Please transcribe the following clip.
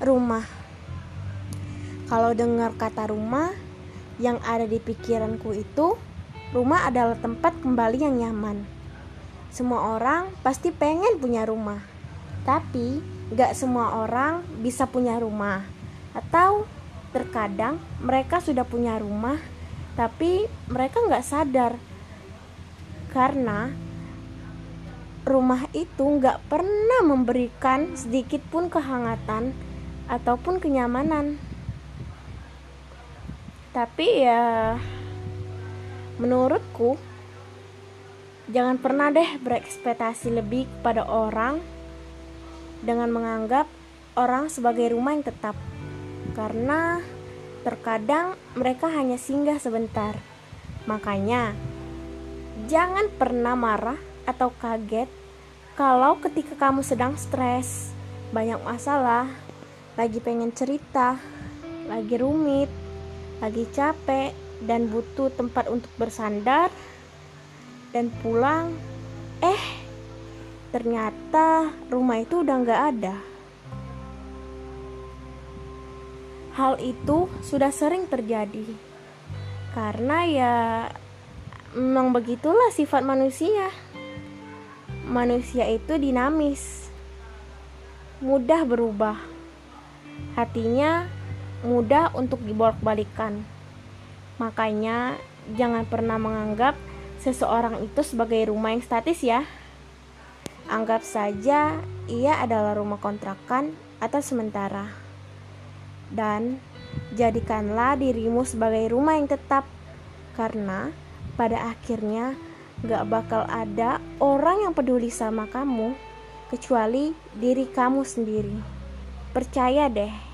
rumah. Kalau dengar kata rumah, yang ada di pikiranku itu rumah adalah tempat kembali yang nyaman. Semua orang pasti pengen punya rumah, tapi gak semua orang bisa punya rumah. Atau terkadang mereka sudah punya rumah, tapi mereka gak sadar karena rumah itu nggak pernah memberikan sedikit pun kehangatan ataupun kenyamanan. Tapi ya menurutku jangan pernah deh berekspektasi lebih kepada orang dengan menganggap orang sebagai rumah yang tetap. Karena terkadang mereka hanya singgah sebentar. Makanya jangan pernah marah atau kaget kalau ketika kamu sedang stres, banyak masalah, lagi pengen cerita, lagi rumit, lagi capek, dan butuh tempat untuk bersandar, dan pulang, eh, ternyata rumah itu udah nggak ada. Hal itu sudah sering terjadi karena ya memang begitulah sifat manusia manusia itu dinamis, mudah berubah. Hatinya mudah untuk dibolak-balikan. Makanya jangan pernah menganggap seseorang itu sebagai rumah yang statis ya. Anggap saja ia adalah rumah kontrakan atau sementara. Dan jadikanlah dirimu sebagai rumah yang tetap karena pada akhirnya gak bakal ada orang yang peduli sama kamu kecuali diri kamu sendiri. Percaya deh.